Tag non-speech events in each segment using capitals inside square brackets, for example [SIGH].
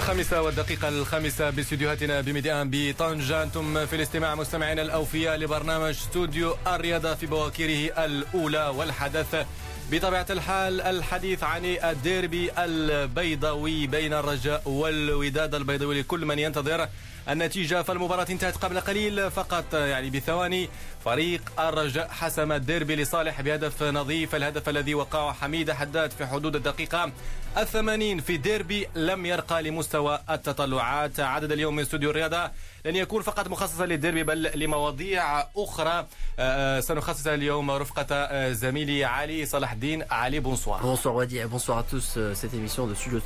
الخامسة والدقيقة الخامسة باستديوهاتنا بميديان بطنجة أنتم في الاستماع مستمعينا الأوفياء لبرنامج استوديو الرياضة في بواكيره الأولى والحدث. بطبيعة الحال الحديث عن الديربي البيضاوي بين الرجاء والوداد. البيضاوي لكل من ينتظر النتيجة فالمباراة انتهت قبل قليل فقط يعني بثواني. فريق الرجاء حسم الديربي لصالح بهدف نظيف. الهدف الذي وقعه حميد حداد في حدود الدقيقة الثمانين في ديربي لم يرقى لمستوى التطلعات عدد اليوم من استوديو الرياضة لن يكون فقط مخصصا للديربي بل لمواضيع أخرى سنخصص اليوم رفقة زميلي علي صلاح الدين علي بونسوار Bonsoir Wadi et bonsoir à tous cette émission de Studio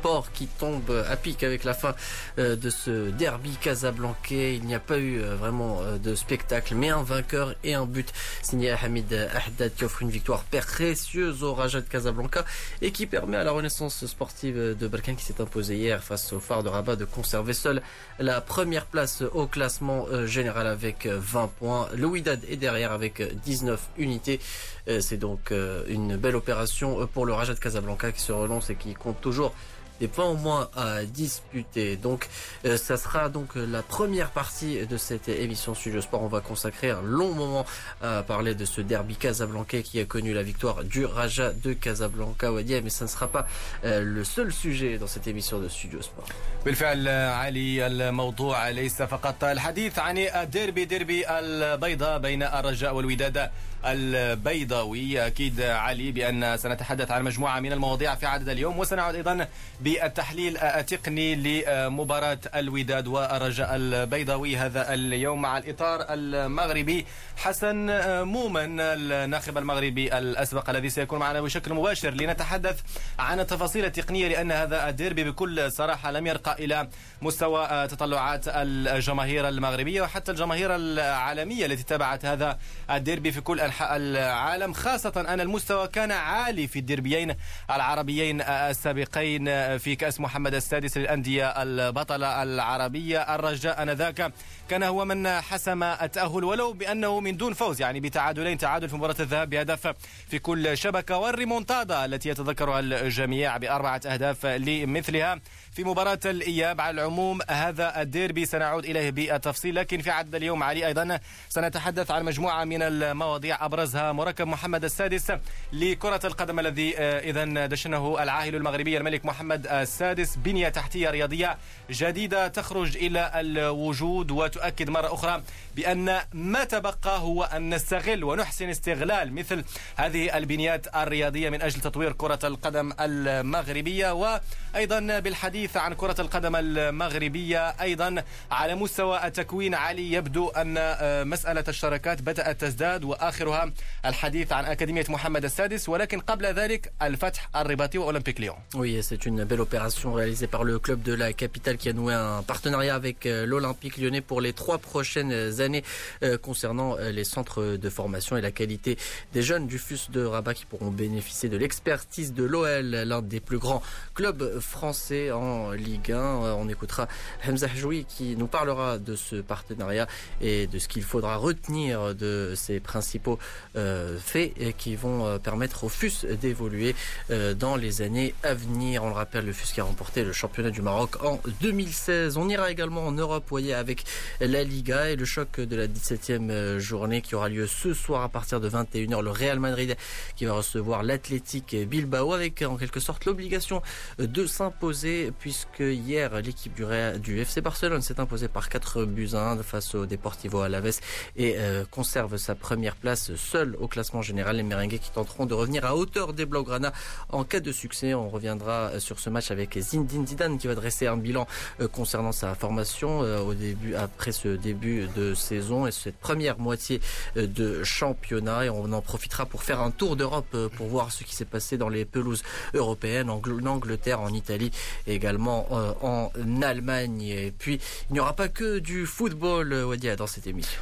Sport qui tombe à pic avec la fin de ce derby casablancais il n'y a pas eu vraiment de spectacle mais un vainqueur et un but signé Hamid Ahdad qui offre une victoire précieuse au Raja de Casablanca et qui permet à la renaissance sportive de Balkan qui s'est imposée hier face au phare de Rabat de conserver seul la première place au classement euh, général avec 20 euh, points. Le est derrière avec 19 unités. Euh, c'est donc une belle opération pour le Raja de Casablanca qui se relance et qui compte toujours des points au moins à disputer. Donc euh, ça sera donc la première partie de cette émission Studio Sport. On va consacrer un long moment à parler de ce derby casablancais qui a connu la victoire du Raja de Casablanca Wadia, mais ça ne sera pas euh, le seul sujet dans cette émission de Studio Sport. بالفعل علي الموضوع ليس فقط الحديث عن الديربي ديربي البيضاء بين الرجاء والوداد البيضاوي. أكيد علي بأن سنتحدث عن مجموعة من المواضيع في عدد اليوم وسنعود أيضا بالتحليل التقني لمباراة الوداد والرجاء البيضاوي هذا اليوم مع الإطار المغربي. حسن مومن الناخب المغربي الأسبق الذي سيكون معنا بشكل مباشر لنتحدث عن التفاصيل التقنية لأن هذا الديربي بكل صراحة لم يرقى إلى مستوى تطلعات الجماهير المغربية وحتى الجماهير العالمية التي تابعت هذا الديربي في كل العالم خاصة أن المستوى كان عالي في الديربيين العربيين السابقين في كأس محمد السادس للأندية البطلة العربية الرجاء أنذاك. كان هو من حسم التأهل ولو بأنه من دون فوز يعني بتعادلين تعادل في مباراة الذهاب بهدف في كل شبكة. والريمونتادا التي يتذكرها الجميع بأربعة أهداف لمثلها في مباراة الإياب على العموم هذا الديربي. سنعود إليه بالتفصيل لكن في عدد اليوم علي أيضا سنتحدث عن مجموعة من المواضيع. أبرزها مركب محمد السادس لكرة القدم الذي آه، إذا دشنه العاهل المغربي الملك محمد السادس. بنية تحتية رياضية جديدة تخرج إلى الوجود وتؤكد مرة أخرى بأن ما تبقى هو أن نستغل ونحسن استغلال مثل هذه البنيات الرياضية من أجل تطوير كرة القدم المغربية وأيضا بالحديث عن كرة القدم المغربية أيضا على مستوى التكوين علي يبدو أن آه، مسألة الشراكات بدأت تزداد وآخرها الحديث عن أكاديمية محمد السادس ولكن قبل ذلك الفتح الرباطي وأولمبيك ليون. Oui, c'est une belle opération réalisée par le club de la capitale qui a noué un partenariat avec euh, l'Olympique lyonnais pour les trois prochaines années euh, concernant les centres de formation et la qualité des jeunes du FUS de Rabat qui pourront bénéficier de l'expertise de l'OL, l'un des plus grands clubs français en Ligue 1. On écoutera Hamza Hjoui qui nous parlera de ce partenariat et de ce qu'il faudra retenir de ces principaux euh, faits qui vont euh, permettre au FUS d'évoluer euh, dans les années à venir. On le rappelle, le FUS qui a remporté le championnat du Maroc en 2016. On ira également en Europe, voyez, avec la Liga et le choc de la 17e journée qui aura lieu ce soir à partir de 21h. Le Real Madrid qui va recevoir l'Athletic Bilbao avec en quelque sorte l'obligation de s'imposer puisque hier l'équipe du, du FC Barcelone s'est imposée par 4 buts à 1 face au Deportivo Alaves et conserve sa première place seule au classement général. Les Merengues qui tenteront de revenir à hauteur des Blaugrana en cas de succès. On reviendra sur ce match avec Zinedine Zidane qui va dresser un bilan euh, concernant sa formation euh, au début, après ce début de saison et cette première moitié euh, de championnat. Et on en profitera pour faire un tour d'Europe pour voir ce qui s'est passé dans les pelouses européennes, en Angleterre, en Italie et également en Allemagne. Et puis, il n'y aura pas que du football, Wadia, dans cette émission.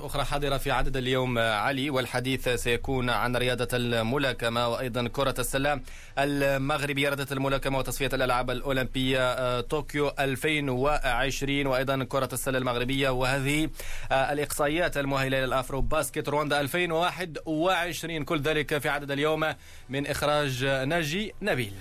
أخرى حاضرة في عدد اليوم علي والحديث سيكون عن رياضة الملاكمة وأيضا كرة السلة المغربية رياضة الملاكمة وتصفية الألعاب الأولمبية آه، طوكيو 2020 وأيضا كرة السلة المغربية وهذه آه، الإقصائيات المؤهلة للأفرو باسكت رواندا 2021 كل ذلك في عدد اليوم من إخراج ناجي نبيل.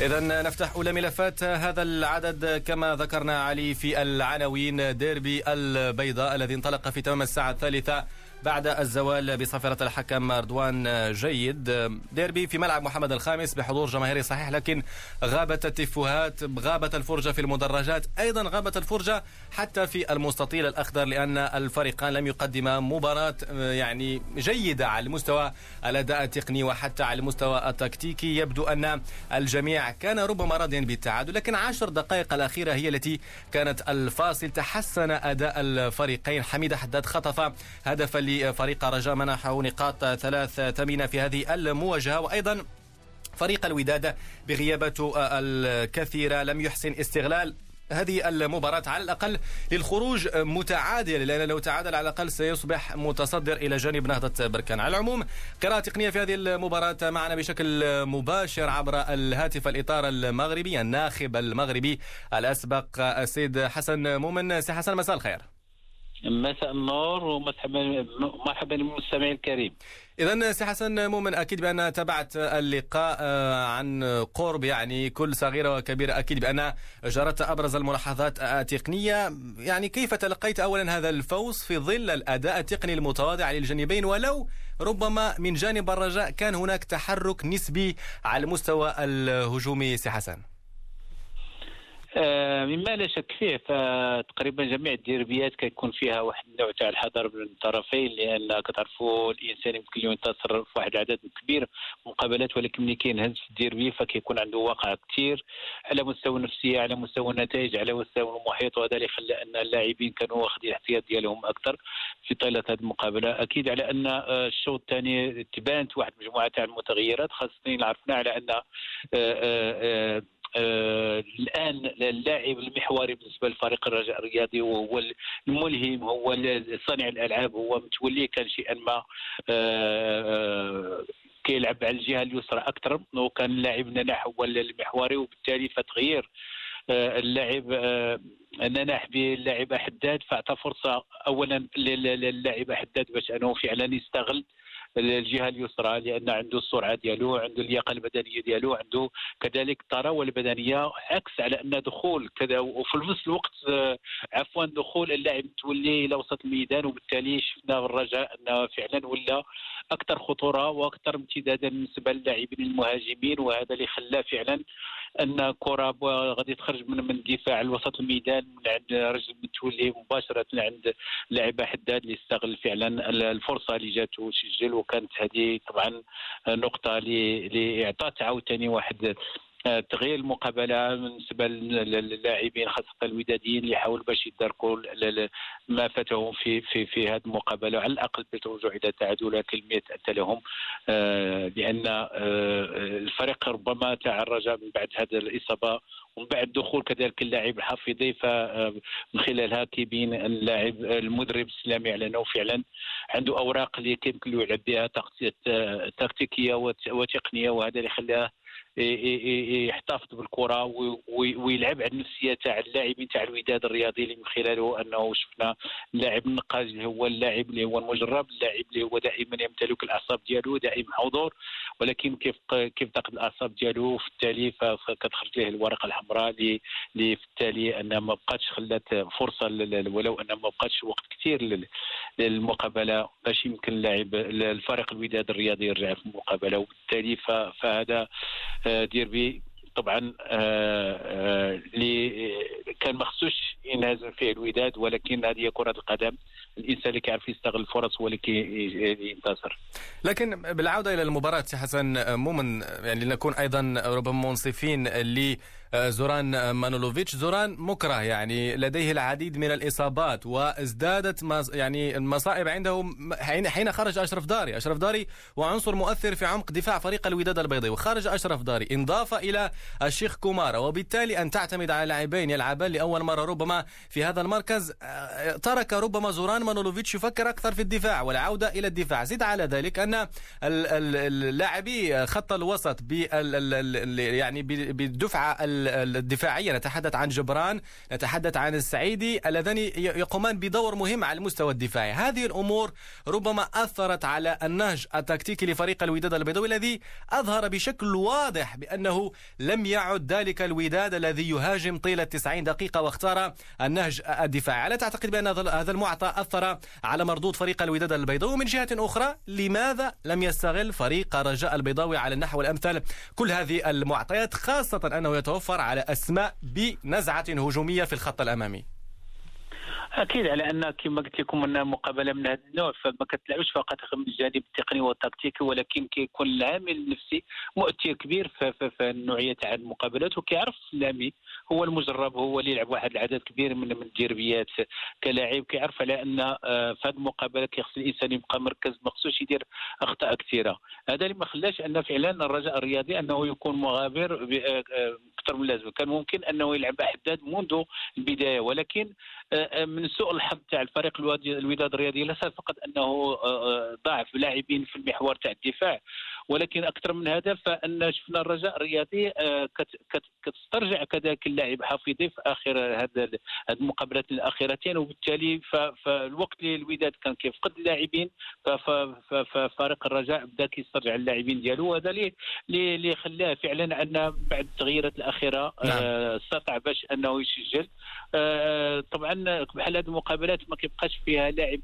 إذا نفتح أولى ملفات هذا العدد كما ذكرنا علي في العناوين ديربي البيضاء الذي انطلق في تمام الساعة الثالثة بعد الزوال بصفرة الحكم رضوان جيد. ديربي في ملعب محمد الخامس بحضور جماهيري صحيح لكن غابت التفوهات غابت الفرجة في المدرجات. أيضا غابت الفرجة حتى في المستطيل الأخضر لأن الفريقان لم يقدما مباراة يعني جيدة على المستوى الأداء التقني وحتى على المستوى التكتيكي. يبدو أن الجميع كان ربما راضيا بالتعادل لكن عشر دقائق الأخيرة هي التي كانت الفاصل. تحسن أداء الفريقين. حميد حداد خطف هدفا لفريق رجاء منحه نقاط ثلاث ثمينة في هذه المواجهة. وأيضا فريق الوداد بغيابته الكثيرة لم يحسن استغلال هذه المباراة. على الأقل للخروج متعادل لأن لو تعادل على الأقل سيصبح متصدر إلى جانب نهضة بركان. على العموم قراءة تقنية في هذه المباراة معنا بشكل مباشر عبر الهاتف الإطار المغربي الناخب المغربي الأسبق السيد حسن مؤمن سي حسن مساء الخير. مساء النور ومرحبا مرحبا بالمستمع الكريم. اذا سي حسن مؤمن أكيد بأن تابعت اللقاء آه، عن قرب يعني كل صغيره وكبيره أكيد بأن جرت أبرز الملاحظات التقنيه يعني كيف تلقيت اولا هذا الفوز في ظل الأداء التقني المتواضع للجانبين؟ ولو ربما من جانب الرجاء كان هناك تحرك نسبي على المستوى الهجومي سي حسن. آه، مما لا شك فيه فتقريبا جميع الديربيات كيكون فيها واحد النوع تاع الحذر من الطرفين لأن كتعرفوا الإنسان يمكن له ينتصر في واحد العدد كبير مقابلات ولكن ملي كينهز في الديربي فكيكون عنده واقع كثير على مستوى النفسية على مستوى النتائج على مستوى المحيط وهذا اللي خلى أن اللاعبين كانوا واخدين الاحتياط ديالهم أكثر في طيلة هذه المقابلة. أكيد على أن آه، الشوط الثاني تبانت واحد المجموعه تاع المتغيرات خاصه عرفنا على أن آه، الآن اللاعب المحوري بالنسبة لفريق الرجاء الرياضي وهو الملهم هو صانع الألعاب هو متولي كان شيئا ما آه, كيلعب على الجهة اليسرى أكثر وكان اللاعب نناح هو المحوري وبالتالي فتغيير آه، اللاعب نناح باللاعب حداد فأعطى فرصة اولا للاعب حداد باش أنه فعلا يستغل الجهة اليسرى لأن عنده السرعة ديالو عنده اللياقه البدنية ديالو عنده كذلك الطراوة البدنية عكس على أن دخول كذا وفي نفس الوقت آه، عفوا دخول اللاعب تولي إلى وسط الميدان وبالتالي شفنا الرجاء انه فعلا ولا أكثر خطورة وأكثر امتدادا بالنسبة للاعبين المهاجمين وهذا اللي خلاه فعلا أن كره غادي تخرج من من دفاع الوسط الميدان من عند رجل متولي مباشرة عند لاعب حداد اللي استغل فعلا الفرصة اللي جاته وسجل وكانت هذه طبعا نقطة اعطت عاوتاني واحد تغيير المقابلة بالنسبة للاعبين خاصة الوداديين اللي يحاولوا باش يداركوا ما فاتهم في في في هذه المقابلة على الأقل بالرجوع إلى تعادل كلمة اتى لهم. آه، لأن آه، الفريق ربما تعرج من بعد هذه الإصابة ومن بعد دخول كذلك اللاعب الحفيظي فمن خلالها كيبين اللاعب المدرب السلامي على انه فعلا عنده أوراق اللي يمكن له يلعب بها تكتيكيه وتقنية وهذا اللي خلاه يحتفظ بالكرة ويلعب على النفسية تاع اللاعبين تاع الوداد الرياضي اللي من خلاله أنه شفنا اللاعب النقاش اللي هو اللاعب اللي هو المجرب اللاعب اللي هو دائما يمتلك الأعصاب ديالو دائما حضور ولكن كيف كيف تاخذ الأعصاب ديالو في التالي فكتخرج له الورقة الحمراء اللي في التالي انها ما بقاتش خلات فرصة ولو انها ما بقاتش وقت كثير للمقابلة. باش يمكن اللاعب الفريق الوداد الرياضي يرجع في المقابلة وبالتالي فهذا ديربي. طبعا اللي كان مخصوش ينهزم فيه الوداد ولكن هذه هي كرة القدم. الإنسان اللي كيعرف يستغل الفرص هو اللي ينتصر. لكن بالعودة إلى المباراة سي حسن مؤمن يعني لنكون أيضا ربما منصفين زوران مانولوفيتش. زوران مكره يعني لديه العديد من الإصابات وازدادت يعني المصائب عنده حين خرج أشرف داري. أشرف داري وعنصر مؤثر في عمق دفاع فريق الوداد البيضاوي. وخرج أشرف داري انضاف إلى الشيخ كومارا وبالتالي أن تعتمد على لاعبين يلعبان لأول مرة ربما في هذا المركز. آه، ترك ربما زوران مانولوفيتش يفكر أكثر في الدفاع والعودة إلى الدفاع. زد على ذلك أن اللاعبي خط الوسط يعني بالدفعة الدفاعية. نتحدث عن جبران نتحدث عن السعيدي اللذان يقومان بدور مهم على المستوى الدفاعي. هذه الأمور ربما أثرت على النهج التكتيكي لفريق الوداد البيضاوي الذي أظهر بشكل واضح بأنه لم يعد ذلك الوداد الذي يهاجم طيلة 90 دقيقة واختار النهج الدفاعي. ألا تعتقد بأن هذا المعطى أثر على مردود فريق الوداد البيضاوي؟ من جهة أخرى لماذا لم يستغل فريق رجاء البيضاوي على النحو الأمثل كل هذه المعطيات خاصة أنه يتوفر على أسماء بنزعة هجومية في الخط الأمامي. أكيد على أن كما قلت لكم أن مقابلة من هذا النوع فما كتلعبش فقط من الجانب التقني والتكتيكي ولكن كيكون العامل النفسي مؤثر كبير في, النوعيه تاع المقابلات وكيعرف السلامي هو المجرب هو اللي يلعب واحد العدد كبير من الديربيات كلاعب كيعرف على أن آه، في هذه المقابلة كيخص الإنسان يبقى مركز ما خصوش يدير أخطاء كثيرة. هذا اللي ما خلاش أن فعلا الرجاء الرياضي أنه يكون مغامر آه، آه، أكثر من اللازم. كان ممكن أنه يلعب أحداث منذ البداية ولكن من سوء الحظ تاع الفريق الوداد الرياضي ليس فقط أنه ضعف لاعبين في المحور تاع الدفاع. ولكن أكثر من هذا فأن شفنا الرجاء الرياضي آه، كتسترجع كذلك اللاعب حفيظي في آخر هذا المقابلات الأخيرتين وبالتالي فالوقت اللي الوداد كان كيفقد اللاعبين ففريق الرجاء بدأ كيسترجع اللاعبين ديالو وهذا اللي خلاه فعلا أن بعد التغييرات الأخيرة نعم. آه، استطاع باش أنه يسجل آه، طبعا بحال هذه المقابلات ما كيبقاش فيها لاعب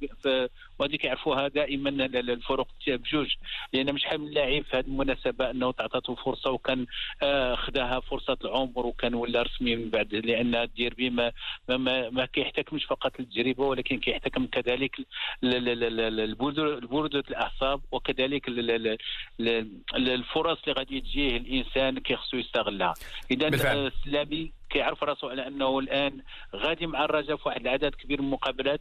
وهذه كيعرفوها دائما الفرق بجوج لأن مش حامل لاعب في هذه المناسبة أنه تعطته فرصة وكان آه، خداها فرصة العمر وكان ولا رسمي من بعد لأن الديربي ما ما, ما كيحتكمش فقط التجربه ولكن كيحتكم كذلك البرودة الأعصاب وكذلك الفرص اللي غادي تجيه الإنسان كيخصو يستغلها. اذا السلامي كيعرف راسو على انه الان غادي مع الرجاء في واحد العدد كبير من المقابلات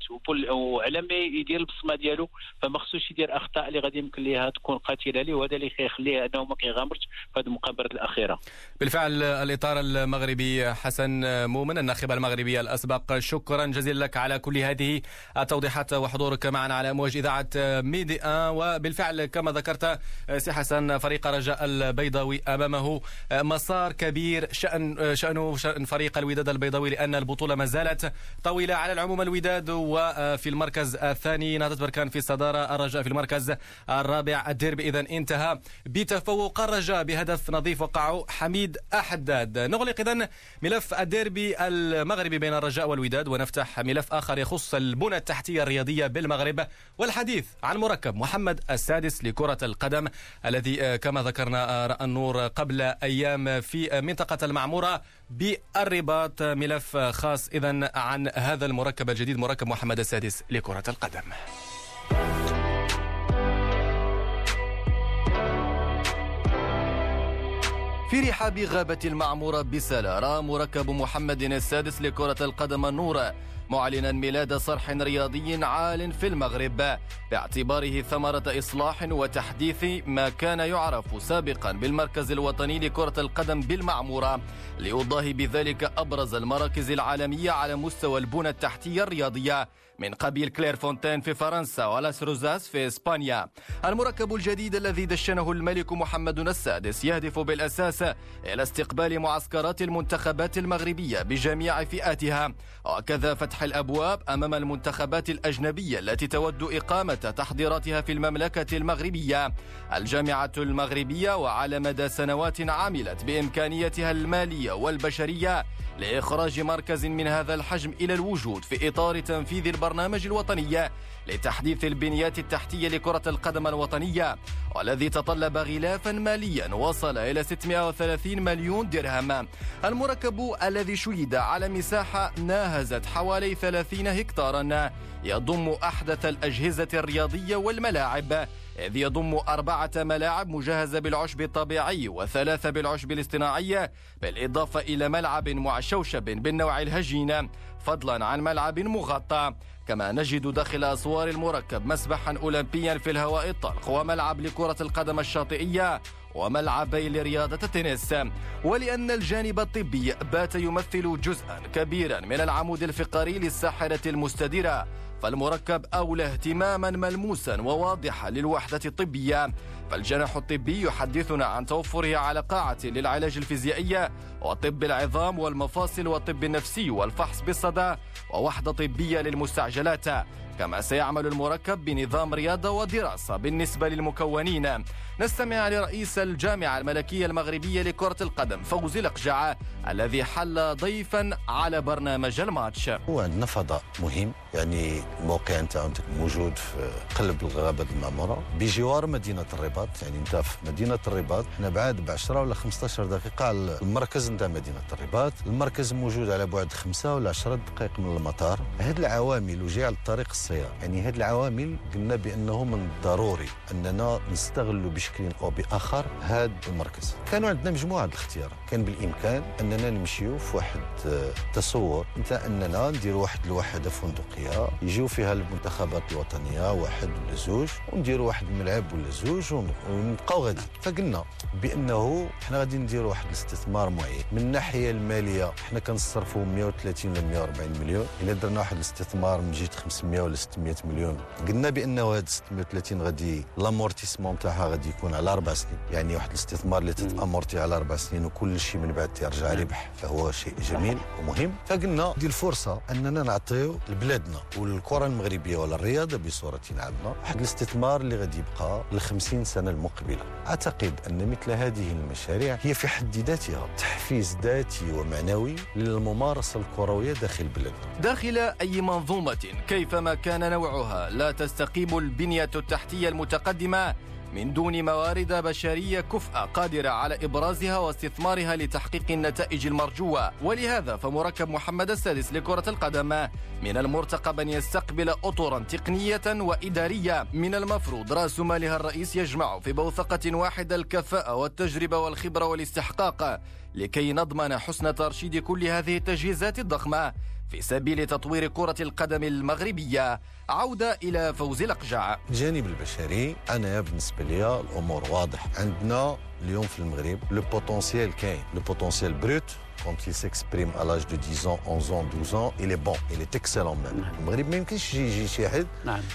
وعلى ما يدير البصمة ديالو فما خصوش يدير أخطاء اللي غادي يمكن ليها تكون قاتلة ليه وهذا اللي كيخليه أنه ما كيغامرش في هذه المقابلات الأخيرة. بالفعل الإطار المغربي حسن مؤمن الناخب المغربي الأسبق شكرا جزيلا لك على كل هذه التوضيحات وحضورك معنا على امواج إذاعة ميدي وبالفعل كما ذكرت سي حسن فريق رجاء البيضاوي أمامه مسار كبير شأن شأنه شأن فريق الوداد البيضاوي لأن البطولة ما زالت طويلة على العموم الوداد وفي المركز الثاني. نهضة بركان في الصدارة الرجاء في المركز الرابع. الديربي إذا انتهى بتفوق الرجاء بهدف نظيف وقعه حميد أحداد. نغلق إذا ملف الديربي المغربي بين الرجاء والوداد ونفتح ملف آخر يخص البنى التحتية الرياضية بالمغرب والحديث عن مركب محمد السادس لكرة القدم الذي كما ذكرنا رأى النور قبل أيام في منطقة المعمورة. بالرباط ملف خاص. إذا عن هذا المركب الجديد مركب محمد السادس لكرة القدم. في رحاب غابة المعمورة بسلارة مركب محمد السادس لكرة القدم النور معلنا ميلاد صرح رياضي عال في المغرب. باعتباره ثمرة إصلاح وتحديث ما كان يعرف سابقا بالمركز الوطني لكرة القدم بالمعمورة. ليضاهي بذلك أبرز المراكز العالمية على مستوى البنى التحتية الرياضية من قبيل كلير فونتين في فرنسا ولاس روزاس في إسبانيا. المركب الجديد الذي دشنه الملك محمد السادس يهدف بالأساس إلى استقبال معسكرات المنتخبات المغربية بجميع فئاتها. وكذا فتح الأبواب أمام المنتخبات الأجنبية التي تود إقامة تحضيراتها في المملكة المغربية. الجامعة المغربية وعلى مدى سنوات عملت بإمكانيتها المالية والبشرية لإخراج مركز من هذا الحجم إلى الوجود في إطار تنفيذ البرنامج الوطني لتحديث البنيات التحتية لكرة القدم الوطنية. والذي تطلب غلافا ماليا وصل إلى 630 مليون درهم. المركب الذي شيد على مساحة ناهزت حوالي 30 هكتارا. يضم أحدث الأجهزة الرياضية والملاعب. إذ يضم أربعة ملاعب مجهزة بالعشب الطبيعي وثلاثة بالعشب الاصطناعي. بالإضافة إلى ملعب معشوشب بالنوع الهجين. فضلا عن ملعب مغطى. كما نجد داخل أسوار المركب مسبحا أولمبيا في الهواء الطلق وملعب لكرة القدم الشاطئية وملعبي لرياضة التنس. ولأن الجانب الطبي بات يمثل جزءا كبيرا من العمود الفقري للساحرة المستديرة فالمركب أولى اهتماما ملموسا وواضحا للوحدة الطبية. فالجناح الطبي يحدثنا عن توفره على قاعة للعلاج الفيزيائي وطب العظام والمفاصل والطب النفسي والفحص بالصدى ووحدة طبية للمستعجلات. كما سيعمل المركب بنظام رياضة ودراسة بالنسبة للمكونين. نستمع لرئيس الجامعة الملكية المغربية لكرة القدم فوزي الأقجع الذي حل ضيفا على برنامج الماتش. هو فضاء مهم يعني الموقع نتاعو موجود في قلب الغابة المعمورة. بجوار مدينة الرباط يعني انت في مدينة الرباط. إحنا بعاد ب 10 ولا 15 دقيقة على المركز نتاع مدينة الرباط. المركز موجود على بعد 5 ولا 10 دقائق من المطار. هذه العوامل وجاء على الطريق السيار يعني هذه العوامل قلنا بأنه من الضروري أننا نستغلوا بشكل أو بآخر هذا المركز. كانوا عندنا مجموعة الاختيارات. كان بالإمكان أننا نمشيو في واحد تصور. نتاع أننا نديروا واحد الوحدة فندقية يجيو فيها المنتخبات الوطنية واحد ولا زوج ونديروا واحد الملعب ولا زوج ونبقاو غادي. فقلنا بأنه إحنا غادي نديروا واحد الاستثمار معين. من الناحية المالية إحنا كنصرفوا 130 ولا 140 مليون. إلا درنا واحد الاستثمار من جهة 500 ولا 600 مليون. قلنا بأنه هاد 630 غادي لامورتيسمون تاعها غادي يكون على أربع سنين. يعني واحد الاستثمار اللي تتأمورتي على أربع سنين وكل شيء من بعد ترجع ربح. فهو شيء جميل ومهم. فقلنا دي الفرصة أننا نعطيو لبلادنا والكرة المغربية ولا الرياضة بصورة عامة واحد الاستثمار اللي غادي يبقى ل 50 سنة المقبلة. أعتقد أن مثل هذه المشاريع هي في حد ذاتها تحفيز ذاتي ومعنوي للممارسة الكروية داخل البلاد داخل أي منظومة كيفما كان نوعها لا تستقيم البنية التحتية المتقدمة من دون موارد بشرية كفء قادرة على إبرازها واستثمارها لتحقيق النتائج المرجوة. ولهذا فمركب محمد السادس لكرة القدم من المرتقب أن يستقبل أطرا تقنية وإدارية. من المفروض رأس مالها الرئيس يجمع في بوثقة واحدة الكفاءة والتجربة والخبرة والاستحقاق لكي نضمن حسن ترشيد كل هذه التجهيزات الضخمة. في سبيل تطوير كرة القدم المغربية عودة إلى فوزي لقجع الجانب البشري أنا بالنسبة لي الأمور واضح. عندنا اليوم في المغرب le potentiel كاين le potentiel brut quand il s'exprime à l'âge de 10 ans, 11 ans, 12 ans, il est bon, il est excellent même. المغرب ما يمكنش يجي شي حد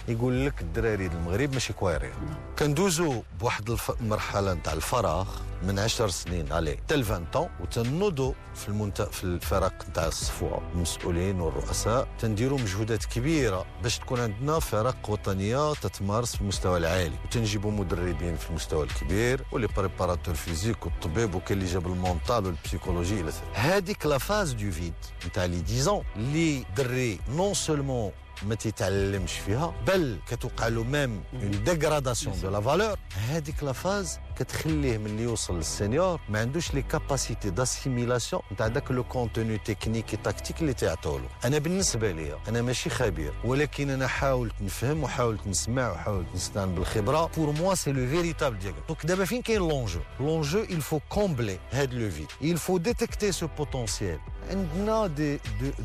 يقول لك الدراري المغرب ماشي كويرين. كندوزو بواحد المرحله نتاع الفراغ من 10 سنين à l'âge حتى 20 ans وتنوضوا في المنت... في الفرق نتاع الصفوه المسؤولين والرؤساء تنديروا مجهودات كبيرة باش تكون عندنا فرق وطنية تتمارس في المستوى العالي. وتنجيبوا مدربين في المستوى الكبير و les préparateurs physiques والطبيب وكاين اللي جاب ال mental وال psychologie إلى هذيك la phase de vide نتاع les 10 اللي دري non seulement ما تيتعلمش فيها بل كتوقع له même une dégradation de la valeur هذيك la phase كتخليه ملي يوصل للسينيور ما عندوش les capacités d'assimilation نتاع داك le contenu technico-tactique اللي تعطوا له أنا بالنسبة لي أنا ماشي خبير ولكن أنا حاولت نفهم وحاولت نسمع وحاولت نستعن بالخبره pour moi c'est le véritable ديال donc دابا فين كاين l'enjeu l'enjeu il faut combler هاد le vide il faut détecter ce potentiel. عندنا des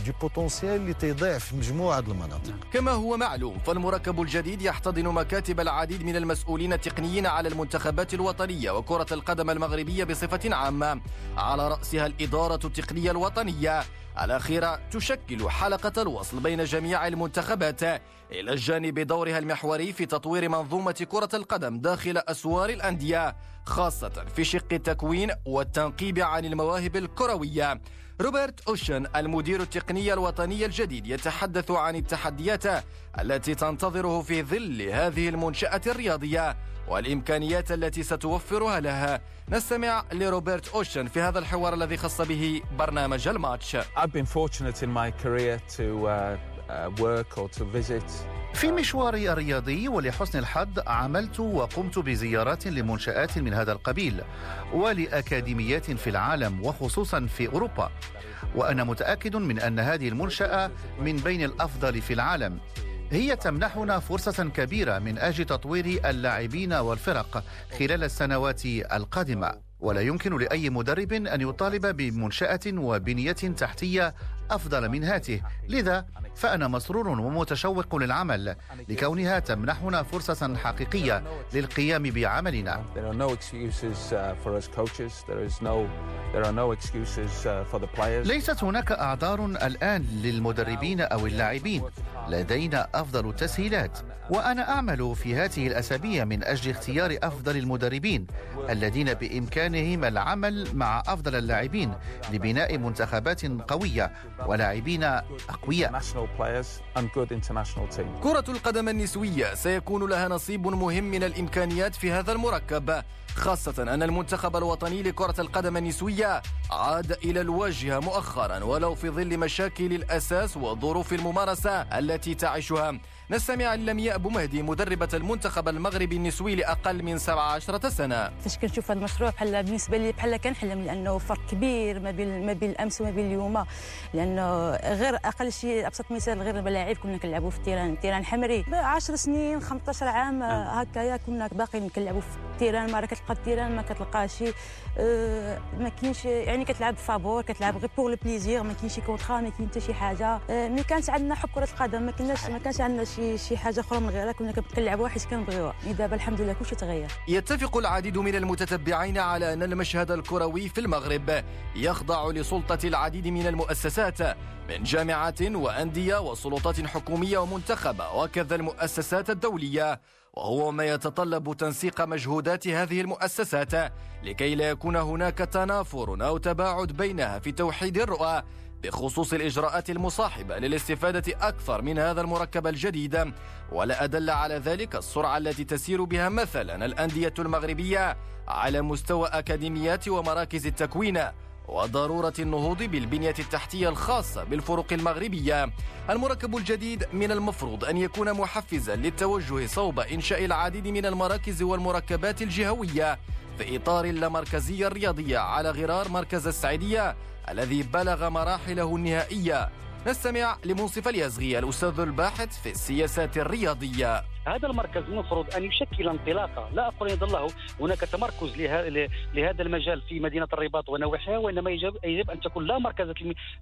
des potentiels اللي تيضيع في مجموعه المناطق كما هو معلوم فالمركب الجديد يحتضن مكاتب العديد من المسؤولين التقنيين على المنتخبات الوطنية. وكرة القدم المغربية بصفة عامة. على رأسها الإدارة التقنية الوطنية. الأخيرة تشكل حلقة الوصل بين جميع المنتخبات. إلى الجانب دورها المحوري في تطوير منظومة كرة القدم داخل أسوار الأندية خاصة في شق التكوين والتنقيب عن المواهب الكروية. روبرت أوشن المدير التقني الوطني الجديد يتحدث عن التحديات التي تنتظره في ظل هذه المنشأة الرياضية والإمكانيات التي ستوفرها لها نستمع لروبرت أوشن في هذا الحوار الذي خص به برنامج الماتش. I've been fortunate in my career to work or to visit. في مشواري الرياضي ولحسن الحظ عملت وقمت بزيارات لمنشآت من هذا القبيل ولأكاديميات في العالم وخصوصا في أوروبا. وأنا متأكد من أن هذه المنشأة من بين الأفضل في العالم. هي تمنحنا فرصة كبيرة من أجل تطوير اللاعبين والفرق خلال السنوات القادمة. ولا يمكن لأي مدرب أن يطالب بمنشأة وبنية تحتية أفضل من هاته. لذا فأنا مسرور ومتشوق للعمل لكونها تمنحنا فرصة حقيقية للقيام بعملنا. ليست هناك أعذار الآن للمدربين أو اللاعبين. لدينا أفضل التسهيلات وأنا أعمل في هذه الأسابيع من أجل اختيار أفضل المدربين الذين بإمكانهم العمل مع أفضل اللاعبين لبناء منتخبات قوية ولاعبين أقوياء. كرة القدم النسوية سيكون لها نصيب مهم من الإمكانيات في هذا المركب. خاصة أن المنتخب الوطني لكرة القدم النسوية عاد إلى الواجهة مؤخرا ولو في ظل مشاكل الأساس وظروف الممارسة التي تعيشها. نستمع للمياء أبو مهدي مدربة المنتخب المغربي النسوي لأقل من 17 سنة. فاش كنشوف هذا المشروع بحال بالنسبة لي بحال كنحلم لأنه فرق كبير ما بين ما بين الأمس وما بين اليوم. لأنه غير أقل شيء أبسط مثال غير الملاعب كنا كنلعبوا في التيران. التيران حمري. 10 سنين 15 عام هكايا كنا باقيين كنلعبوا في ال terrain. ما كتلقى ال terrain ما كتلقى شي أه ما كاينش يعني كتلعب فابور كتلعب غير pour le plaisir ما كاينش شي contrat ما كاين حتى شي حاجة. أه mais كانت عندنا حب كرة القدم ما كناش ما كانش عندنا شي شي حاجة أخرى من غيرها كنا كنلعبوها حيت كنبغيوها. دابا الحمد لله كلشي تغير. يتفق العديد من المتتبعين على أن المشهد الكروي في المغرب يخضع لسلطة العديد من المؤسسات من جامعات وأندية وسلطات حكومية ومنتخبه وكذا المؤسسات الدولية وهو ما يتطلب تنسيق مجهودات هذه المؤسسات لكي لا يكون هناك تنافر أو تباعد بينها في توحيد الرؤى بخصوص الإجراءات المصاحبة للاستفادة أكثر من هذا المركب الجديد ولا أدل على ذلك السرعة التي تسير بها مثلا الأندية المغربية على مستوى أكاديميات ومراكز التكوين وضرورة النهوض بالبنية التحتية الخاصة بالفرق المغربية. المركب الجديد من المفروض أن يكون محفزا للتوجه صوب إنشاء العديد من المراكز والمركبات الجهوية في إطار اللامركزية الرياضية على غرار مركز السعيدية الذي بلغ مراحله النهائية. نستمع لمنصف اليزغي الأستاذ الباحث في السياسات الرياضية. هذا المركز المفروض أن يشكل انطلاقة. لا أقول أن يظل هناك تمركز لهذا المجال في مدينة الرباط ونواحيها وإنما يجب يجب أن تكون لا مركزه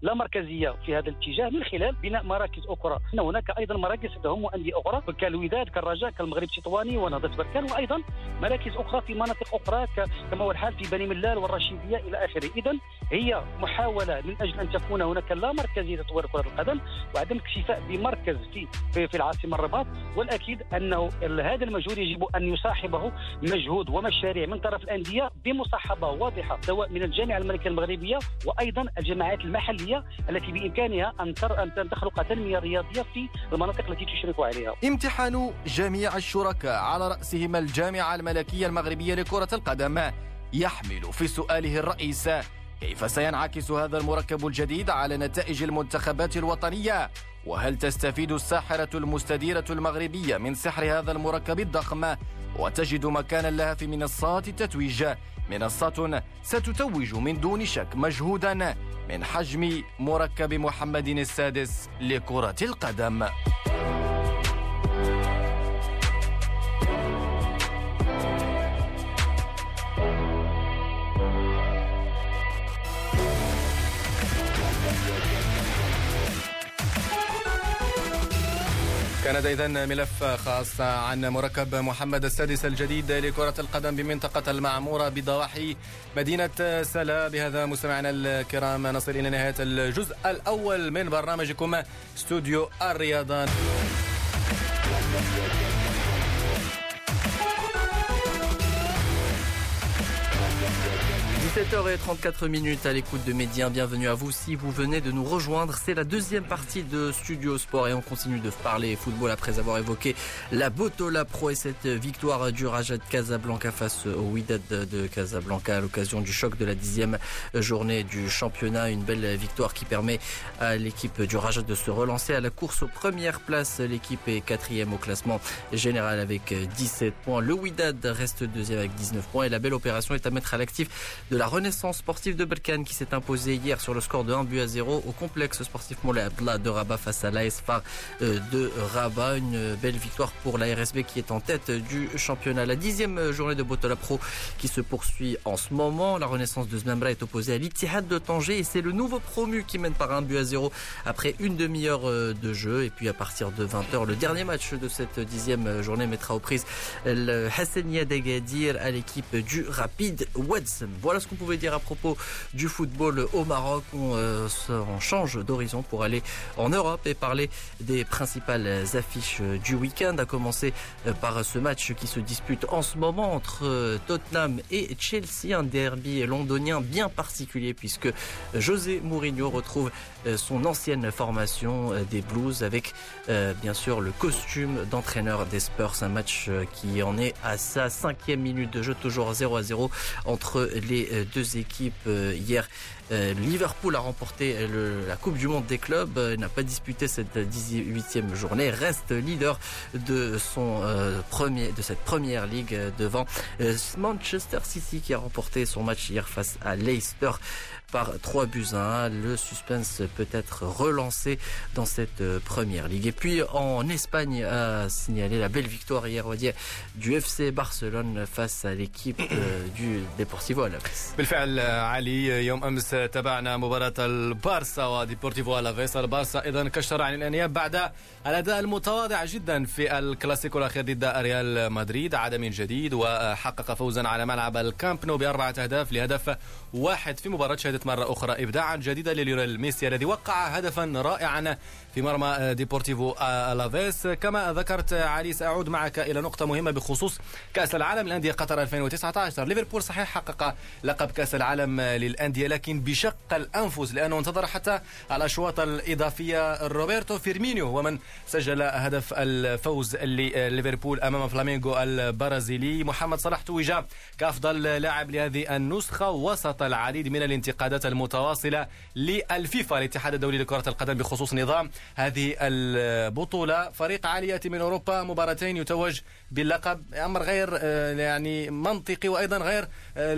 لا مركزية في هذا الاتجاه من خلال بناء مراكز أخرى. إن هناك أيضا مراكز تهم أندية أخرى كالوداد كالرجاء كالمغرب التطواني ونهضة بركان وأيضا مراكز أخرى في مناطق أخرى كما هو الحال في بني ملال والرشيدية إلى آخره. اذا هي محاولة من أجل أن تكون هناك لا مركزية تطوير كرة القدم وعدم الاكتفاء بمركز في, في العاصمة الرباط والأكيد أنه هذا المجهود يجب أن يصاحبه مجهود ومشاريع من طرف الأندية بمصاحبة واضحة سواء من الجامعة الملكية المغربية وأيضا الجماعات المحلية التي بإمكانها أن أن تخلق تنمية رياضية في المناطق التي تشرف عليها. امتحان جميع الشركاء على راسهم الجامعة الملكية المغربية لكرة القدم يحمل في سؤاله الرئيس كيف سينعكس هذا المركب الجديد على نتائج المنتخبات الوطنية وهل تستفيد الساحرة المستديرة المغربية من سحر هذا المركب الضخم؟ وتجد مكانا لها في منصات التتويج. منصات ستتوج من دون شك مجهودا من حجم مركب محمد السادس لكرة القدم. 'كان إذا ملف خاص عن مركب محمد السادس الجديد لكرة القدم بمنطقة المعمورة بضواحي مدينة سلا. بهذا مستمعينا الكرام نصل إلى نهاية الجزء الأول من برنامجكم استوديو الرياضة. 17h34 minutes à l'écoute de Médien. Bienvenue à vous si vous venez de nous rejoindre. C'est la deuxième partie de Studio Sport et on continue de parler football après avoir évoqué la Botola Pro et cette victoire du Raja de Casablanca face au Wydad de Casablanca à l'occasion du choc de la dixième journée du championnat. Une belle victoire qui permet à l'équipe du Raja de se relancer à la course aux premières places. L'équipe est quatrième au classement général avec 17 points. Le Wydad reste deuxième avec 19 points et la belle opération est à mettre à l'actif de la renaissance sportive de Berkane qui s'est imposée hier sur le score de 1 but à 0 au complexe sportif Moulay Abdallah de Rabat face à l'AS euh, de Rabat. Une belle victoire pour la RSB qui est en tête du championnat. La dixième journée de Botola Pro qui se poursuit en ce moment. La renaissance de Zmembra est opposée à l'Ittihad de Tanger et c'est le nouveau promu qui mène par un but à 0 après une demi-heure euh, de jeu. Et puis à partir de 20h, le dernier match de cette dixième journée mettra aux prises le Hassania d'Agadir à l'équipe du Rapide Wedson. Voilà ce qu'on pouvait dire à propos du football au Maroc. On, euh, change d'horizon pour aller en Europe et parler des principales affiches du week-end, à commencer euh, par ce match qui se dispute en ce moment entre euh, Tottenham et Chelsea, un derby londonien bien particulier puisque José Mourinho retrouve son ancienne formation des Blues avec bien sûr le costume d'entraîneur des Spurs, un match qui en est à sa cinquième minute de jeu, toujours 0 à 0 entre les deux équipes hier. Euh, Liverpool a remporté la Coupe du Monde des clubs, euh, n'a pas disputé cette 18e journée, reste leader de son euh, premier de cette première ligue devant Manchester City qui a remporté son match hier face à Leicester par 3 buts à 1. Le suspense peut être relancé dans cette euh, première ligue. Et puis en Espagne a signalé la belle victoire hier on dire, du FC Barcelone face à l'équipe euh, du Deportivo Alaves. بالفعل علي يوم امس تابعنا مباراه البارسا وديبورتيفو الافيس البارسا ايضا كشر عن الانياب بعد الاداء المتواضع جدا في الكلاسيكو الاخير ضد ريال مدريد عاد من جديد وحقق فوزا على ملعب الكامب نو باربعه اهداف لهدف واحد في مباراه شهدت مرة أخرى إبداعا جديدا لليونيل ميسي الذي وقع هدفا رائعا في مرمى ديبورتيفو ألافيس. كما ذكرت علي سأعود معك إلى نقطة مهمة بخصوص كأس العالم للأندية قطر 2019 ليفربول صحيح حقق لقب كأس العالم للأندية لكن بشق الأنفس لأنه انتظر حتى الأشواط الإضافية. روبرتو فيرمينيو هو من سجل هدف الفوز لليفربول أمام فلامينغو البرازيلي. محمد صلاح توج كأفضل لاعب لهذه النسخة. وسط العديد من الانتقادات المتواصلة للفيفا الاتحاد الدولي لكرة القدم بخصوص نظام هذه البطولة. فريق عالي يأتي من أوروبا مباراتين يتوج باللقب. أمر غير آه، يعني منطقي وأيضا غير آه،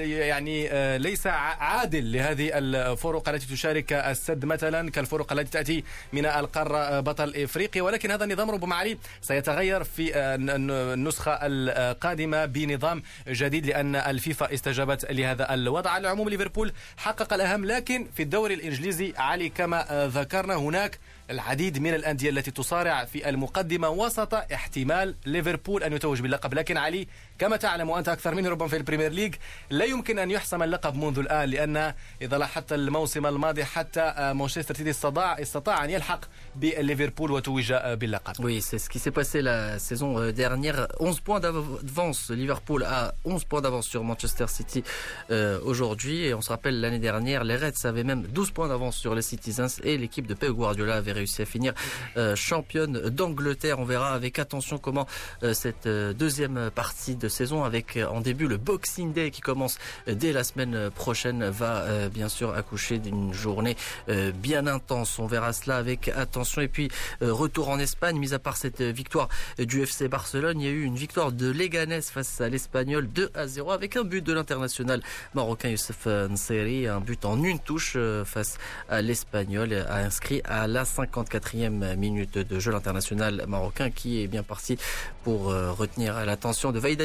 يعني آه، ليس عادل لهذه الفرق التي تشارك السد مثلا كالفرق التي تأتي من القارة بطل إفريقيا. ولكن هذا النظام ربما علي سيتغير في النسخة القادمة بنظام جديد لأن الفيفا استجابت لهذا الوضع. على العموم ليفربول حقق الأهم لكن في الدوري الإنجليزي علي كما ذكرنا هناك العديد من الأندية التي تصارع في المقدمة وسط احتمال ليفربول أن يتوج باللقب. لكن علي كما تعلم وأنت أكثر مني ربما في البريمير ليج لا يمكن أن يحسم اللقب منذ الآن لأن إذا لاحظت الموسم الماضي حتى مانشستر سيتي استطاع استطاع أن يلحق Liverpool Oui, c'est ce qui s'est passé la saison euh, dernière. 11 points d'avance. Liverpool a 11 points d'avance sur Manchester City euh, aujourd'hui. Et on se rappelle l'année dernière, les Reds avaient même 12 points d'avance sur les Citizens et l'équipe de Pep Guardiola avait réussi à finir euh, championne d'Angleterre. On verra avec attention comment cette deuxième partie de saison avec en début le Boxing Day qui commence dès la semaine prochaine va bien sûr accoucher d'une journée bien intense. On verra cela avec attention et puis retour en Espagne, mis à part cette victoire du FC Barcelone, il y a eu une victoire de Leganés face à l'Espagnol 2 à 0 avec un but de l'international marocain Youssef Nseri, un but en une touche face à l'Espagnol, a inscrit à la 54e minute de jeu. L'international marocain qui est bien parti pour euh, retenir l'attention de Vaida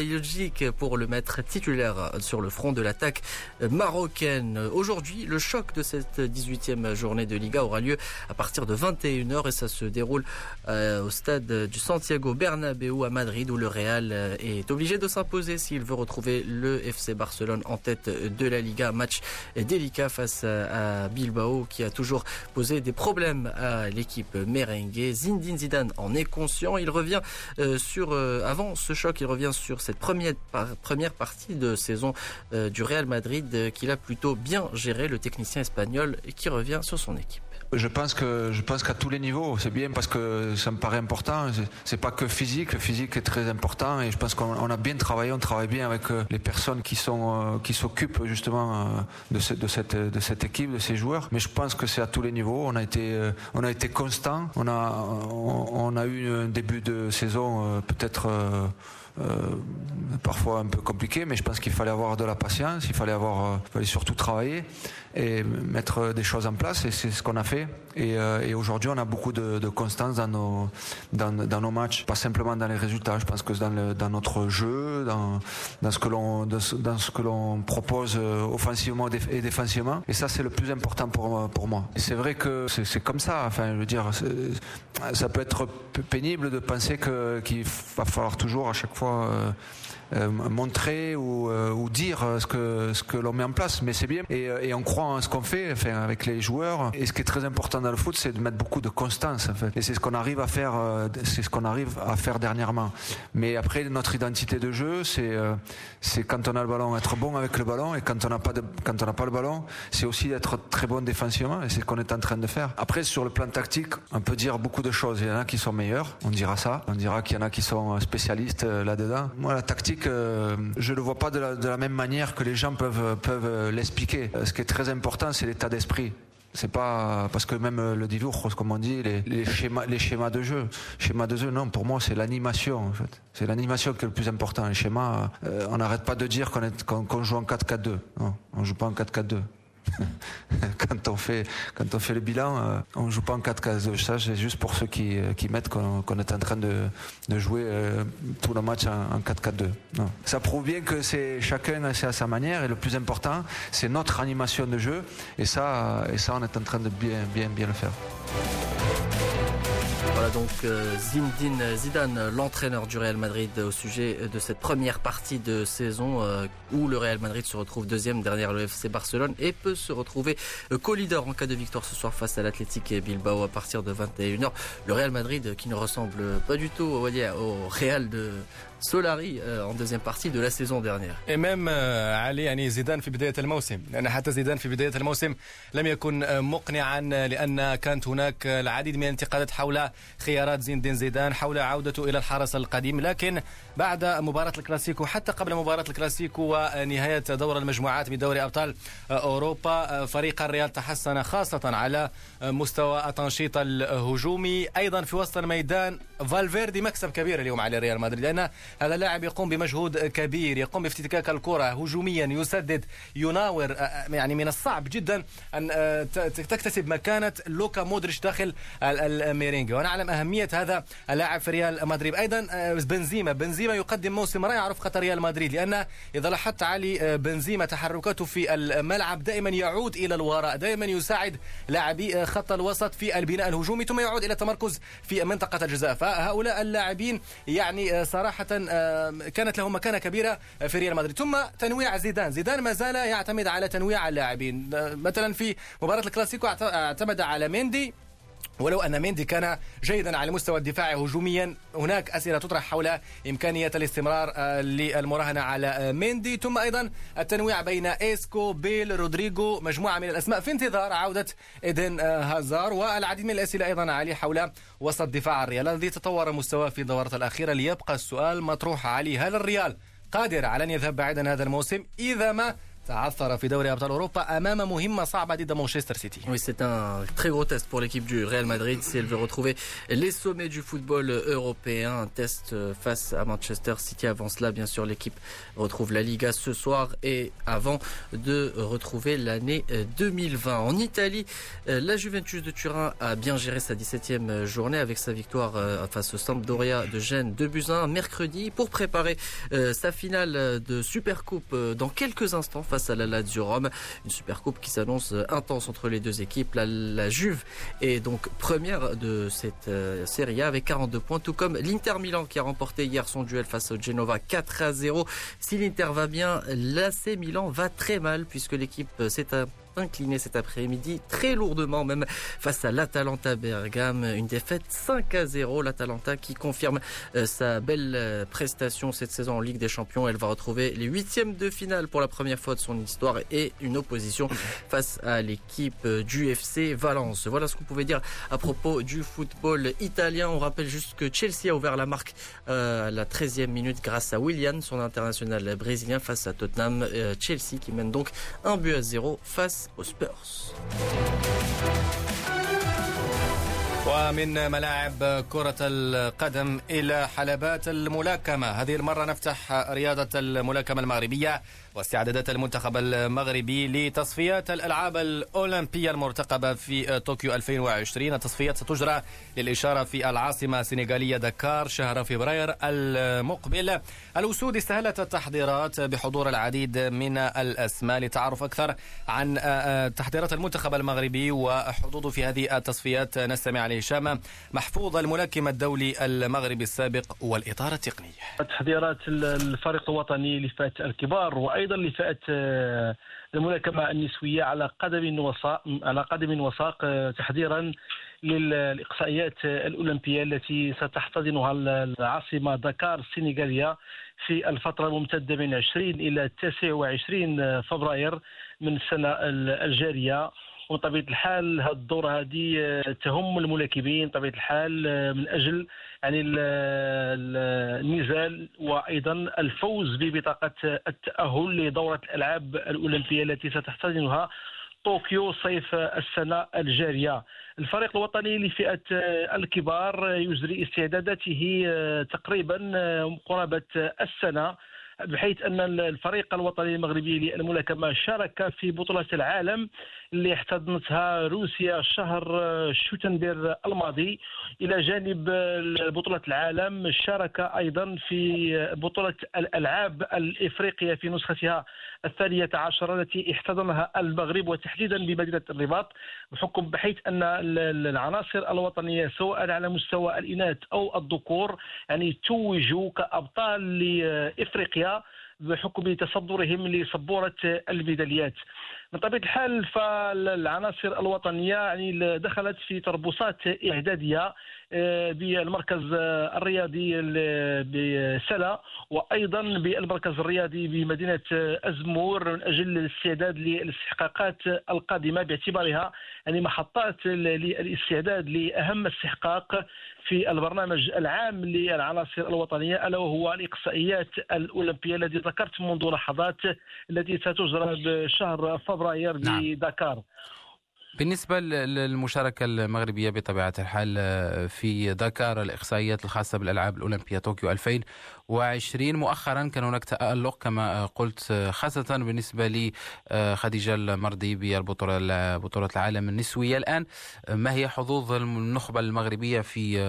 pour le mettre titulaire sur le front de l'attaque marocaine. Aujourd'hui, le choc de cette 18e journée de Liga aura lieu à partir de 21h et ça se déroule euh, au stade du Santiago Bernabéu à Madrid où le Real euh, est obligé de s'imposer s'il veut retrouver le FC Barcelone en tête de la Liga. Match délicat face à Bilbao qui a toujours posé des problèmes à l'équipe merengue. Zindine Zidane en est conscient. Il revient euh, sur, avant ce choc, il revient sur cette première, première partie de saison du Real Madrid qu'il a plutôt bien géré, le technicien espagnol, qui revient sur son équipe. Je pense que je pense qu'à tous les niveaux, c'est bien parce que ça me paraît important. C'est pas que physique, le physique est très important et je pense qu'on a bien travaillé, on travaille bien avec euh, les personnes qui sont euh, qui s'occupent justement euh, de, de cette de cette équipe, de ces joueurs. Mais je pense que c'est à tous les niveaux. On a été on a été constant. On a on, a eu un début de saison peut-être parfois un peu compliqué, mais je pense qu'il fallait avoir de la patience, il fallait avoir, il fallait surtout travailler et mettre des choses en place et c'est ce qu'on a fait. Et, euh, aujourd'hui on a beaucoup de, constance dans nos, dans, nos matchs pas simplement dans les résultats je pense que dans, notre jeu dans, dans ce que l'on dans ce que l'on propose euh, offensivement et défensivement. Et ça c'est le plus important pour, pour moi. C'est vrai que c'est comme ça enfin je veux dire ça peut être pénible de penser qu'il va falloir toujours à chaque fois fois euh, montrer ou, euh, ou, dire ce que, ce que l'on met en place. Mais c'est bien. Et, et, on croit en ce qu'on fait avec les joueurs. Et ce qui est très important dans le foot, c'est de mettre beaucoup de constance. Et c'est ce qu'on arrive à faire, euh, ce qu'on arrive à faire dernièrement. Mais après, notre identité de jeu, c'est c'est quand on a le ballon, être bon avec le ballon. Et quand on n'a pas, pas le ballon, c'est aussi être très bon défensivement. Et c'est ce qu'on est en train de faire. Après, sur le plan tactique, on peut dire beaucoup de choses. Il y en a qui sont meilleurs. On dira ça. On dira qu'il y en a qui sont spécialistes là-dedans. Moi, la tactique, euh, je le vois pas de la, même manière que les gens peuvent, peuvent l'expliquer. Euh, ce qui est très important, c'est l'état d'esprit. C'est pas parce que même le divorce, comme on dit, les, schémas, les schémas de jeu, schéma de jeu, non. Pour moi, c'est l'animation. C'est l'animation qui est le plus important. Les schémas, euh, on n'arrête pas de dire qu'on joue en 4-4-2. Non, on joue pas en 4-4-2. [LAUGHS] quand on fait quand on fait le bilan, euh, on joue pas en 4 cases. Ça, c'est juste pour ceux qui, euh, mettent qu'on est en train de, jouer euh, tout le match en, 4-4-2. Ça prouve bien que chacun c'est à sa manière et le plus important, c'est notre animation de jeu et ça et ça on est en train de bien bien bien le faire. Voilà donc euh, Zinedine Zidane, l'entraîneur du Real Madrid au sujet de cette première partie de saison euh, où le Real Madrid se retrouve deuxième derrière le FC Barcelone et peut se retrouver euh, co-leader en cas de victoire ce soir face à l'Athletic Bilbao à partir de 21h. Le Real Madrid qui ne ressemble pas du tout au Real de سولاري deuxième partie de la saison dernière. Et même علي يعني زيدان في بداية الموسم لأن حتى زيدان في بداية الموسم لم يكن مقنعا لأن كانت هناك العديد من الانتقادات حول خيارات زين الدين زيدان حول عودته إلى الحرس القديم لكن بعد مباراة الكلاسيكو حتى قبل مباراة الكلاسيكو ونهاية دور المجموعات بدوري أبطال أوروبا فريق الريال تحسن خاصة على مستوى التنشيط الهجومي. أيضا في وسط الميدان فالفيردي مكسب كبير اليوم على ريال مدريد لأن هذا اللاعب يقوم بمجهود كبير يقوم بافتكاك الكرة هجوميا يسدد يناور يعني من الصعب جدا أن تكتسب مكانة لوكا مودريتش داخل الميرينجي ونعلم أهمية هذا اللاعب في ريال مدريد. أيضا بنزيما بنزيما يقدم موسم رائع رفقة ريال مدريد لأن إذا لاحظت علي بنزيما تحركاته في الملعب دائما يعود إلى الوراء دائما يساعد لاعبي خط الوسط في البناء الهجومي ثم يعود إلى التمركز في منطقة الجزاء. فهؤلاء اللاعبين يعني صراحة كانت له مكانة كبيرة في ريال مدريد. ثم تنويع زيدان. زيدان ما زال يعتمد على تنويع اللاعبين. مثلا في مباراة الكلاسيكو اعتمد على ميندي ولو أن ميندي كان جيدا على المستوى الدفاعي هجوميا هناك أسئلة تطرح حول إمكانية الاستمرار للمراهنة على ميندي. ثم أيضا التنويع بين إيسكو بيل رودريغو مجموعة من الأسماء في انتظار عودة إيدن هازار. والعديد من الأسئلة أيضا علي حول وسط دفاع الريال الذي تطور مستواه في الدورة الأخيرة. ليبقى السؤال مطروح علي هل الريال قادر على أن يذهب بعيدا هذا الموسم؟ إذا ما Oui, c'est un très gros test pour l'équipe du Real Madrid si elle veut retrouver les sommets du football européen. Un test euh, face à Manchester City. Avant cela, bien sûr, l'équipe retrouve la Liga ce soir et avant de retrouver l'année 2020. Euh, en Italie, euh, la Juventus de Turin a bien géré sa 17e journée avec sa victoire face au Sampdoria de Gênes de Buzyn mercredi pour préparer sa finale de Supercoupe dans quelques instants à la Lazio Rome. Une super coupe qui s'annonce intense entre les deux équipes. La, Juve est donc première de cette euh, série A avec 42 points, tout comme l'Inter Milan qui a remporté hier son duel face au Genova 4 à 0. Si l'Inter va bien, l'AC Milan va très mal puisque l'équipe s'est incliné cet après-midi très lourdement même face à l'Atalanta Bergame. Une défaite 5 à 0. L'Atalanta qui confirme euh, sa belle euh, prestation cette saison en Ligue des Champions. Elle va retrouver les huitièmes de finale pour la première fois de son histoire et une opposition [LAUGHS] face à l'équipe euh, du FC Valence. Voilà ce qu'on pouvait dire à propos du football italien. On rappelle juste que Chelsea a ouvert la marque à la 13e minute grâce à Willian, son international brésilien face à Tottenham. Chelsea qui mène donc un but à zéro face aux Spurs. ومن ملاعب كرة القدم إلى حلبات الملاكمة هذه المرة نفتح رياضة الملاكمة المغربية واستعدادات المنتخب المغربي لتصفيات الألعاب الأولمبية المرتقبة في طوكيو 2020 التصفيات ستجرى للإشارة في العاصمة السنغالية دكار شهر فبراير المقبل. الأسود استهلت التحضيرات بحضور العديد من الأسماء لتعرف أكثر عن تحضيرات المنتخب المغربي وحظوظه في هذه التصفيات. نستمع هشام محفوظ الملاكم الدولي المغربي السابق والإطار التقني. تحضيرات الفريق الوطني لفئة الكبار وأيضا لفئة آه، الملاكمة النسوية على قدم وساق على قدم وساق آه، تحضيرا للإقصائيات الأولمبية التي ستحتضنها العاصمة دكار السنغالية في الفترة الممتدة من 20 إلى 29 فبراير من السنة الجارية. وطبيعة الحال هذه الدورة هذه آه، تهم الملاكمين طبيعة الحال آه، من أجل يعني النزال وأيضا الفوز ببطاقة التأهل لدورة الألعاب الأولمبية التي ستحتضنها طوكيو صيف السنة الجارية. الفريق الوطني لفئة الكبار يجري استعداداته آه، تقريبا قرابة السنة بحيث أن الفريق الوطني المغربي للملاكمة شارك في بطولة العالم اللي احتضنتها روسيا شهر شوتنبير الماضي. إلى جانب بطولة العالم شارك أيضا في بطولة الألعاب الإفريقية في نسختها الثانية عشر التي احتضنها المغرب وتحديدا بمدينة الرباط بحكم بحيث أن العناصر الوطنية سواء على مستوى الإناث أو الذكور يعني توجوا كأبطال لإفريقيا بحكم تصدرهم لسبورة الميداليات. من طبيعة الحال فالعناصر الوطنية يعني دخلت في تربصات إعدادية آه، بالمركز الرياضي بسلا وأيضا بالمركز الرياضي بمدينة أزمور من أجل الاستعداد للاستحقاقات القادمة. باعتبارها يعني محطات للاستعداد لأهم استحقاق في البرنامج العام للعناصر الوطنية ألا وهو الإقصائيات الأولمبية التي ذكرت منذ لحظات التي ستجرى بشهر فبراير نعم. بدكار بالنسبة للمشاركة المغربية بطبيعة الحال آه، في دكار الإقصائيات الخاصة بالألعاب الأولمبية طوكيو 2000 وعشرين. مؤخرا كان هناك تألق كما قلت خاصة بالنسبة لخديجة المرضي بالبطولة بطولة العالم النسوية الآن. ما هي حظوظ النخبة المغربية في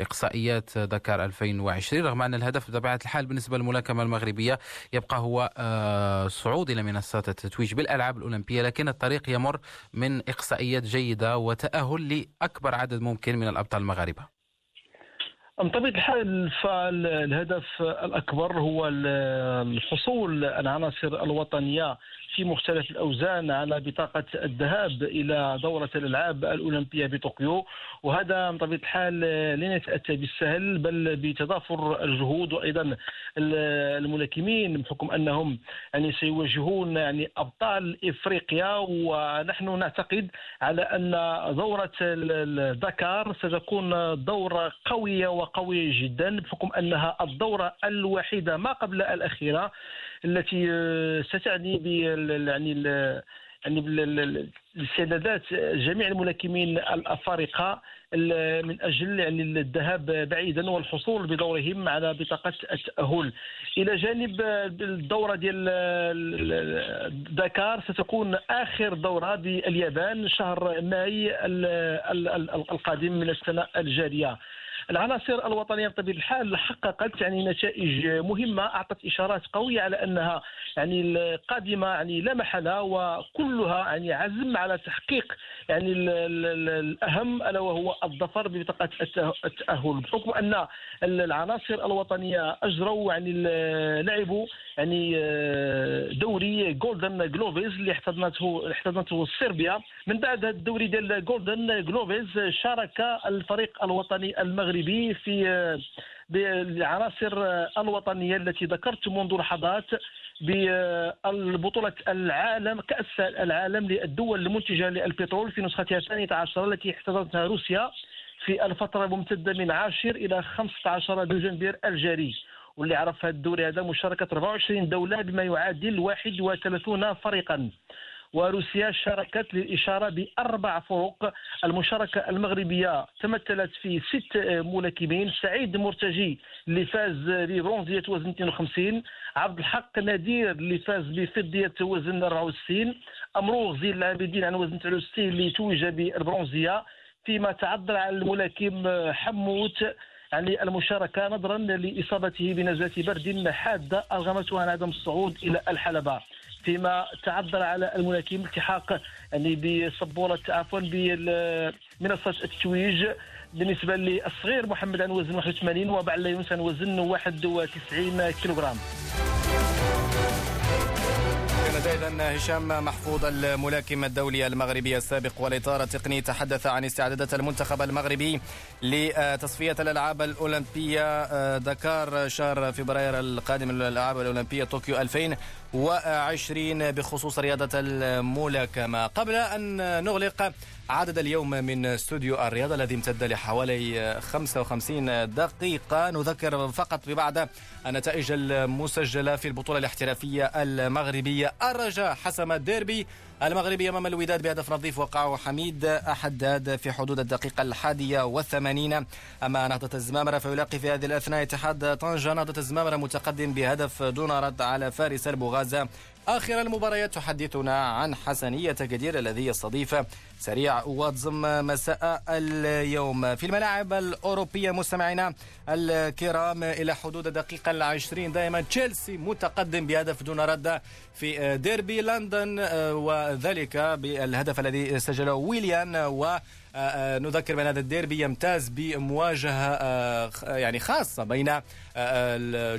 إقصائيات دكار 2020 رغم أن الهدف بطبيعة الحال بالنسبة للملاكمة المغربية يبقى هو صعود إلى منصات التتويج بالألعاب الأولمبية لكن الطريق يمر من إقصائيات جيدة وتأهل لأكبر عدد ممكن من الأبطال المغاربة. بطبيعة الحال فالهدف الأكبر هو الحصول العناصر الوطنية في مختلف الأوزان على بطاقة الذهاب إلى دورة الألعاب الأولمبية بطوكيو وهذا بطبيعة الحال لن يتأتى بالسهل بل بتضافر الجهود وأيضا الملاكمين بحكم أنهم يعني سيواجهون يعني أبطال إفريقيا ونحن نعتقد على أن دورة دكار ستكون دورة قوية وقوية جدا بحكم أنها الدورة الوحيدة ما قبل الأخيرة. التي آه، ستعني ب يعني يعني بالاستعدادات جميع الملاكمين الأفارقة من أجل يعني الذهاب بعيدا والحصول بدورهم على بطاقة التأهل. إلى جانب الدورة ديال دكار ستكون آخر دورة باليابان شهر ماي القادم من السنة الجارية. العناصر الوطنية بطبيعة الحال حققت يعني نتائج مهمة أعطت إشارات قوية على أنها يعني القادمة يعني لا محالة وكلها يعني عزم على تحقيق يعني الأهم ألا وهو الظفر ببطاقة التأهل. بحكم أن العناصر الوطنية أجروا يعني لعبوا يعني آه، دوري جولدن جلوفيز اللي احتضنته احتضنته صربيا. من بعد هذا الدوري ديال جولدن جلوفيز شارك الفريق الوطني المغربي في آه، بالعناصر الوطنية التي ذكرت منذ لحظات ببطولة العالم كأس العالم للدول المنتجة للبترول في نسختها الثانية عشر التي احتضنتها روسيا في الفترة الممتدة من 10 إلى 15 دجنبير الجاري. واللي عرف هذا الدوري هذا مشاركة 24 دولة بما يعادل 31 فريقا. وروسيا شاركت للإشارة بأربع فروق المشاركة المغربية تمثلت في ست ملاكمين. سعيد مرتجي اللي فاز ببرونزية وزن 52 عبد الحق نادير اللي فاز بفضية وزن 64 أمروغ زين العابدين عن وزن 69 اللي توج بالبرونزية. فيما تعذر على الملاكم حموت يعني المشاركة نظرا لإصابته بنزلة برد حادة أرغمته عن عدم الصعود إلى الحلبة. فيما تعذر على الملاكم التحاق يعني بسبوره عفوا بمنصة التتويج بالنسبة للصغير محمد عن وزن 81 وبعلا يونس عن وزن 91 كيلوغرام. كان هشام محفوظ الملاكم الدولي المغربي السابق والإطار التقني تحدث عن استعدادات المنتخب المغربي لتصفية الألعاب الأولمبية دكار شهر فبراير القادم الالعاب الأولمبية طوكيو 2020 بخصوص رياضة الملاكمه قبل أن نغلق عدد اليوم من استوديو الرياضة الذي امتد لحوالي 55 دقيقة. نذكر فقط ببعض النتائج المسجلة في البطولة الاحترافية المغربية الرجاء حسم الديربي المغربي أمام الوداد بهدف نظيف وقعه حميد حداد في حدود الدقيقة الحادية والثمانين. أما نهضة الزمامرة فيلاقي في هذه الأثناء اتحاد طنجة نهضة الزمامرة متقدم بهدف دون رد على فارس البغازة آخر المباريات تحدثنا عن حسنية كدير الذي يستضيف سريع واتزم مساء اليوم. في الملاعب الأوروبية مستمعينا الكرام إلى حدود الدقيقة العشرين دائما تشيلسي متقدم بهدف دون رد في ديربي لندن وذلك بالهدف الذي سجله ويليان. و نذكر بأن هذا الديربي يمتاز بمواجهة يعني خاصة بين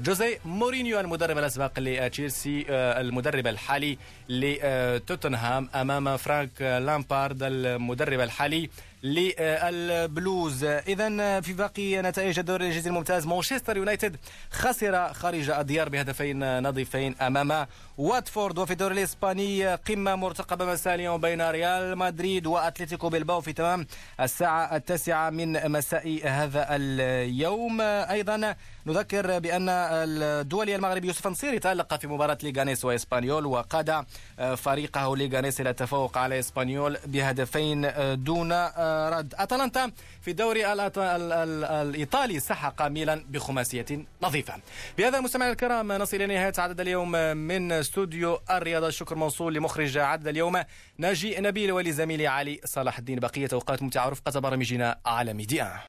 جوزي مورينيو المدرب الأسبق لتشيلسي المدرب الحالي لتوتنهام أمام فرانك لامبارد المدرب الحالي للبلوز. اذا في باقي نتائج الدوري الإنجليزي الممتاز مانشستر يونايتد خسر خارج الديار بهدفين نظيفين أمام واتفورد وفي الدوري الإسباني قمة مرتقبة مساء اليوم بين ريال مدريد وأتلتيكو بلباو في تمام الساعة التاسعة من مساء هذا اليوم. أيضا نذكر بأن الدولي المغربي يوسف نصيري تألق في مباراة ليغانيس وإسبانيول وقاد فريقه ليغانيس إلى التفوق على إسبانيول بهدفين دون رد. أتلانتا في الدوري الإيطالي سحق ميلان بخماسية نظيفة. بهذا مستمعينا الكرام نصل إلى نهاية عدد اليوم من استوديو الرياضة الشكر موصول لمخرج عدد اليوم ناجي نبيل ولزميلي علي صلاح الدين. بقية أوقات ممتعة رفقة برامجنا على ميديا